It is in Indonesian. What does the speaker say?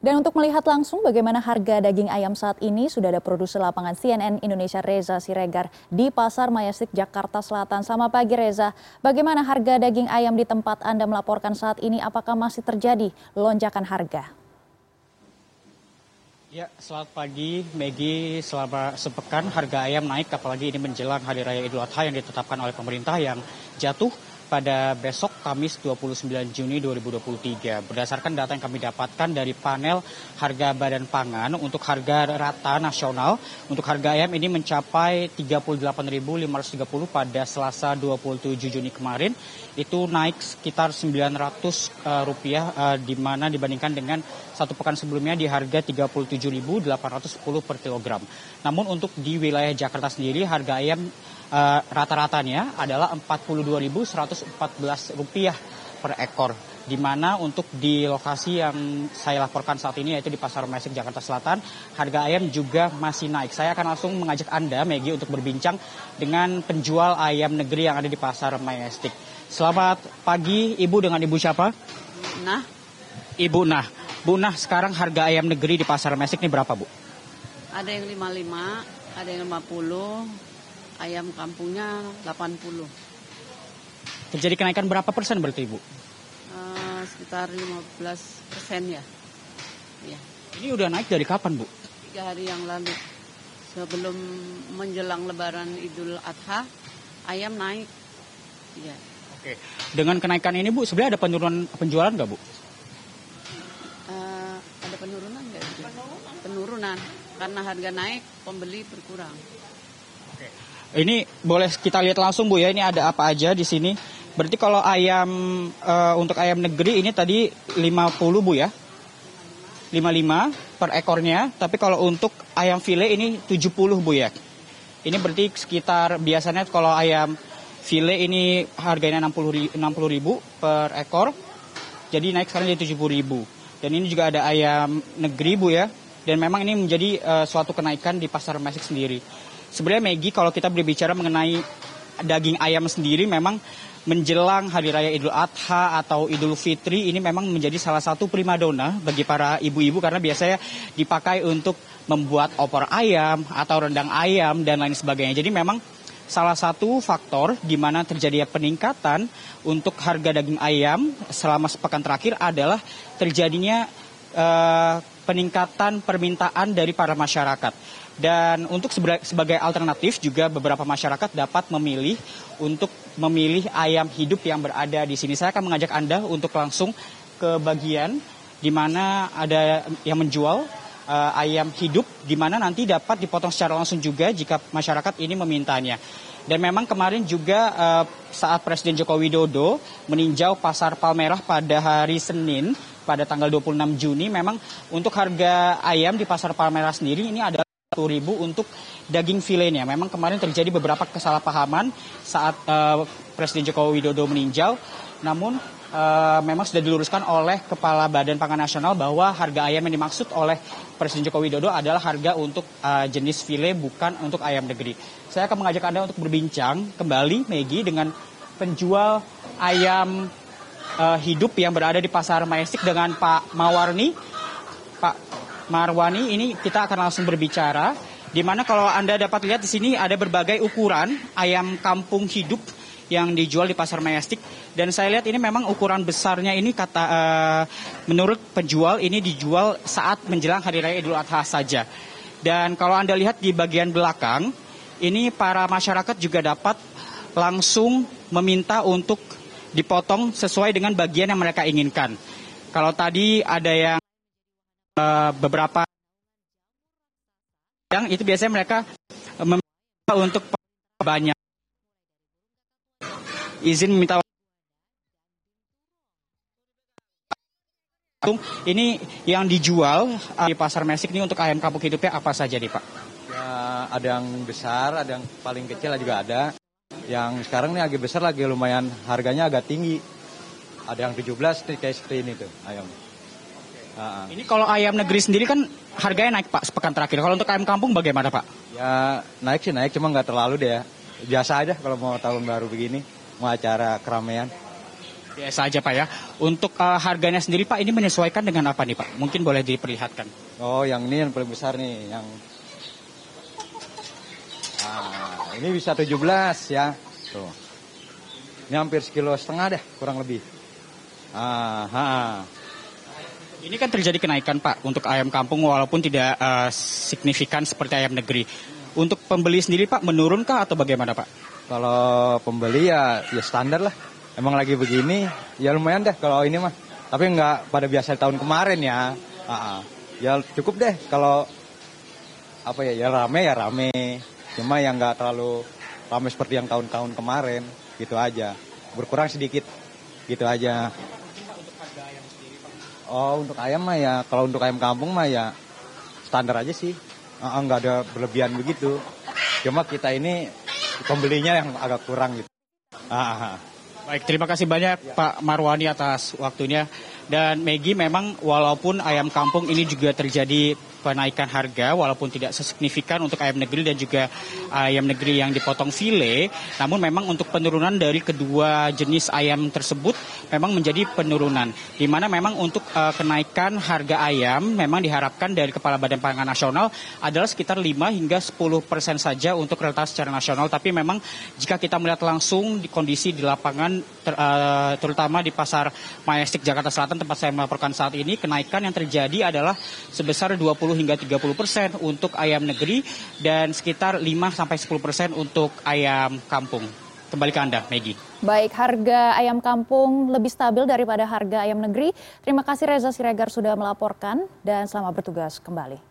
Dan untuk melihat langsung bagaimana harga daging ayam saat ini, sudah ada produser lapangan CNN Indonesia Reza Siregar di Pasar Mayastik Jakarta Selatan. Selamat pagi Reza, bagaimana harga daging ayam di tempat Anda melaporkan saat ini? Apakah masih terjadi lonjakan harga? Ya, selamat pagi Megi. Selama sepekan harga ayam naik, apalagi ini menjelang Hari Raya Idul Adha yang ditetapkan oleh pemerintah yang jatuh pada besok Kamis 29 Juni 2023. Berdasarkan data yang kami dapatkan dari panel harga badan pangan untuk harga rata nasional untuk harga ayam ini mencapai 38.530 pada Selasa 27 Juni kemarin itu naik sekitar 900 uh, rupiah uh, di mana dibandingkan dengan satu pekan sebelumnya di harga 37.810 per kilogram. Namun untuk di wilayah Jakarta sendiri harga ayam rata-ratanya adalah Rp42.114 per ekor. Di mana untuk di lokasi yang saya laporkan saat ini yaitu di Pasar Mesik Jakarta Selatan, harga ayam juga masih naik. Saya akan langsung mengajak Anda, Megi, untuk berbincang dengan penjual ayam negeri yang ada di Pasar Majestic. Selamat pagi, Ibu dengan Ibu siapa? Nah. Ibu Nah. Bu Nah, sekarang harga ayam negeri di Pasar Mesik ini berapa, Bu? Ada yang 55, ada yang 50, ayam kampungnya 80. Terjadi kenaikan berapa persen berarti Ibu? Uh, sekitar 15 persen ya. ya. Ini udah naik dari kapan Bu? Tiga hari yang lalu. Sebelum menjelang lebaran Idul Adha, ayam naik. Ya. Oke. Dengan kenaikan ini Bu, sebenarnya ada penurunan penjualan nggak Bu? Uh, ada penurunan nggak? Penurunan. Karena harga naik, pembeli berkurang. Ini boleh kita lihat langsung Bu ya, ini ada apa aja di sini. Berarti kalau ayam uh, untuk ayam negeri ini tadi 50 Bu ya. 55 per ekornya, tapi kalau untuk ayam file ini 70 Bu ya. Ini berarti sekitar biasanya kalau ayam file ini harganya 60 60 ribu per ekor. Jadi naik sekarang jadi 70 ribu. Dan ini juga ada ayam negeri Bu ya. Dan memang ini menjadi uh, suatu kenaikan di pasar Mesik sendiri. Sebenarnya Maggie kalau kita berbicara mengenai daging ayam sendiri memang menjelang Hari Raya Idul Adha atau Idul Fitri ini memang menjadi salah satu primadona bagi para ibu-ibu karena biasanya dipakai untuk membuat opor ayam atau rendang ayam dan lain sebagainya. Jadi memang salah satu faktor di mana terjadi peningkatan untuk harga daging ayam selama sepekan terakhir adalah terjadinya uh, peningkatan permintaan dari para masyarakat. Dan untuk sebagai alternatif juga beberapa masyarakat dapat memilih untuk memilih ayam hidup yang berada di sini. Saya akan mengajak Anda untuk langsung ke bagian di mana ada yang menjual uh, ayam hidup di mana nanti dapat dipotong secara langsung juga jika masyarakat ini memintanya. Dan memang kemarin juga uh, saat Presiden Joko Widodo meninjau pasar Palmerah pada hari Senin pada tanggal 26 Juni memang untuk harga ayam di pasar Palmerah sendiri ini adalah ribu untuk daging filenya. Memang kemarin terjadi beberapa kesalahpahaman saat uh, Presiden Joko Widodo meninjau, namun uh, memang sudah diluruskan oleh Kepala Badan Pangan Nasional bahwa harga ayam yang dimaksud oleh Presiden Joko Widodo adalah harga untuk uh, jenis file bukan untuk ayam negeri. Saya akan mengajak Anda untuk berbincang kembali, Megi, dengan penjual ayam uh, hidup yang berada di Pasar Majestic dengan Pak Mawarni. Pak Marwani ini kita akan langsung berbicara di mana kalau Anda dapat lihat di sini ada berbagai ukuran ayam kampung hidup yang dijual di pasar Majestic dan saya lihat ini memang ukuran besarnya ini kata uh, menurut penjual ini dijual saat menjelang hari raya Idul Adha saja. Dan kalau Anda lihat di bagian belakang ini para masyarakat juga dapat langsung meminta untuk dipotong sesuai dengan bagian yang mereka inginkan. Kalau tadi ada yang Eh, beberapa yang itu biasanya mereka meminta untuk banyak izin meminta ini yang dijual eh, di pasar Mesik ini untuk ayam kampung hidupnya apa saja nih Pak? Ya, ada yang besar, ada yang paling kecil juga ada. Yang sekarang ini agak besar lagi lumayan harganya agak tinggi. Ada yang 17 kayak seperti ini tuh ayam. Uh, Ini kalau ayam negeri sendiri kan harganya naik Pak sepekan terakhir. Kalau untuk ayam kampung bagaimana Pak? Ya naik sih naik, cuma nggak terlalu deh ya. Biasa aja kalau mau tahun baru begini, acara keramaian. Biasa aja Pak ya. Untuk eh, harganya sendiri Pak, ini menyesuaikan dengan apa nih Pak? Mungkin boleh diperlihatkan. Oh, yang ini yang paling besar nih, yang Ah, ini bisa 17 ya. Tuh. Ini hampir sekilo setengah deh, kurang lebih. Ah, ha. Ini kan terjadi kenaikan Pak untuk ayam kampung walaupun tidak eh, signifikan seperti ayam negeri. Untuk pembeli sendiri Pak menurun kah atau bagaimana Pak? Kalau pembeli ya ya standar lah. Emang lagi begini, ya lumayan deh kalau ini mah. Tapi nggak pada biasa tahun kemarin ya. Ah, ah. Ya cukup deh kalau apa ya, ya rame ya rame. Cuma yang nggak terlalu rame seperti yang tahun-tahun kemarin, gitu aja. Berkurang sedikit, gitu aja. Oh untuk ayam mah ya, kalau untuk ayam kampung mah ya standar aja sih. Ah, nggak ada berlebihan begitu. Cuma kita ini pembelinya yang agak kurang gitu. Ah, ah. Baik, terima kasih banyak Pak Marwani atas waktunya. Dan Megi memang walaupun ayam kampung ini juga terjadi kenaikan harga walaupun tidak sesignifikan untuk ayam negeri dan juga ayam negeri yang dipotong file, namun memang untuk penurunan dari kedua jenis ayam tersebut memang menjadi penurunan. Di mana memang untuk eh, kenaikan harga ayam memang diharapkan dari Kepala Badan Pangan Nasional adalah sekitar 5 hingga 10 persen saja untuk realitas secara nasional. Tapi memang jika kita melihat langsung di kondisi di lapangan ter- eh, terutama di pasar Majestic Jakarta Selatan tempat saya melaporkan saat ini kenaikan yang terjadi adalah sebesar 20 hingga 30 persen untuk ayam negeri dan sekitar 5 sampai 10 persen untuk ayam kampung. Kembali ke Anda, Maggie. Baik, harga ayam kampung lebih stabil daripada harga ayam negeri. Terima kasih Reza Siregar sudah melaporkan dan selamat bertugas kembali.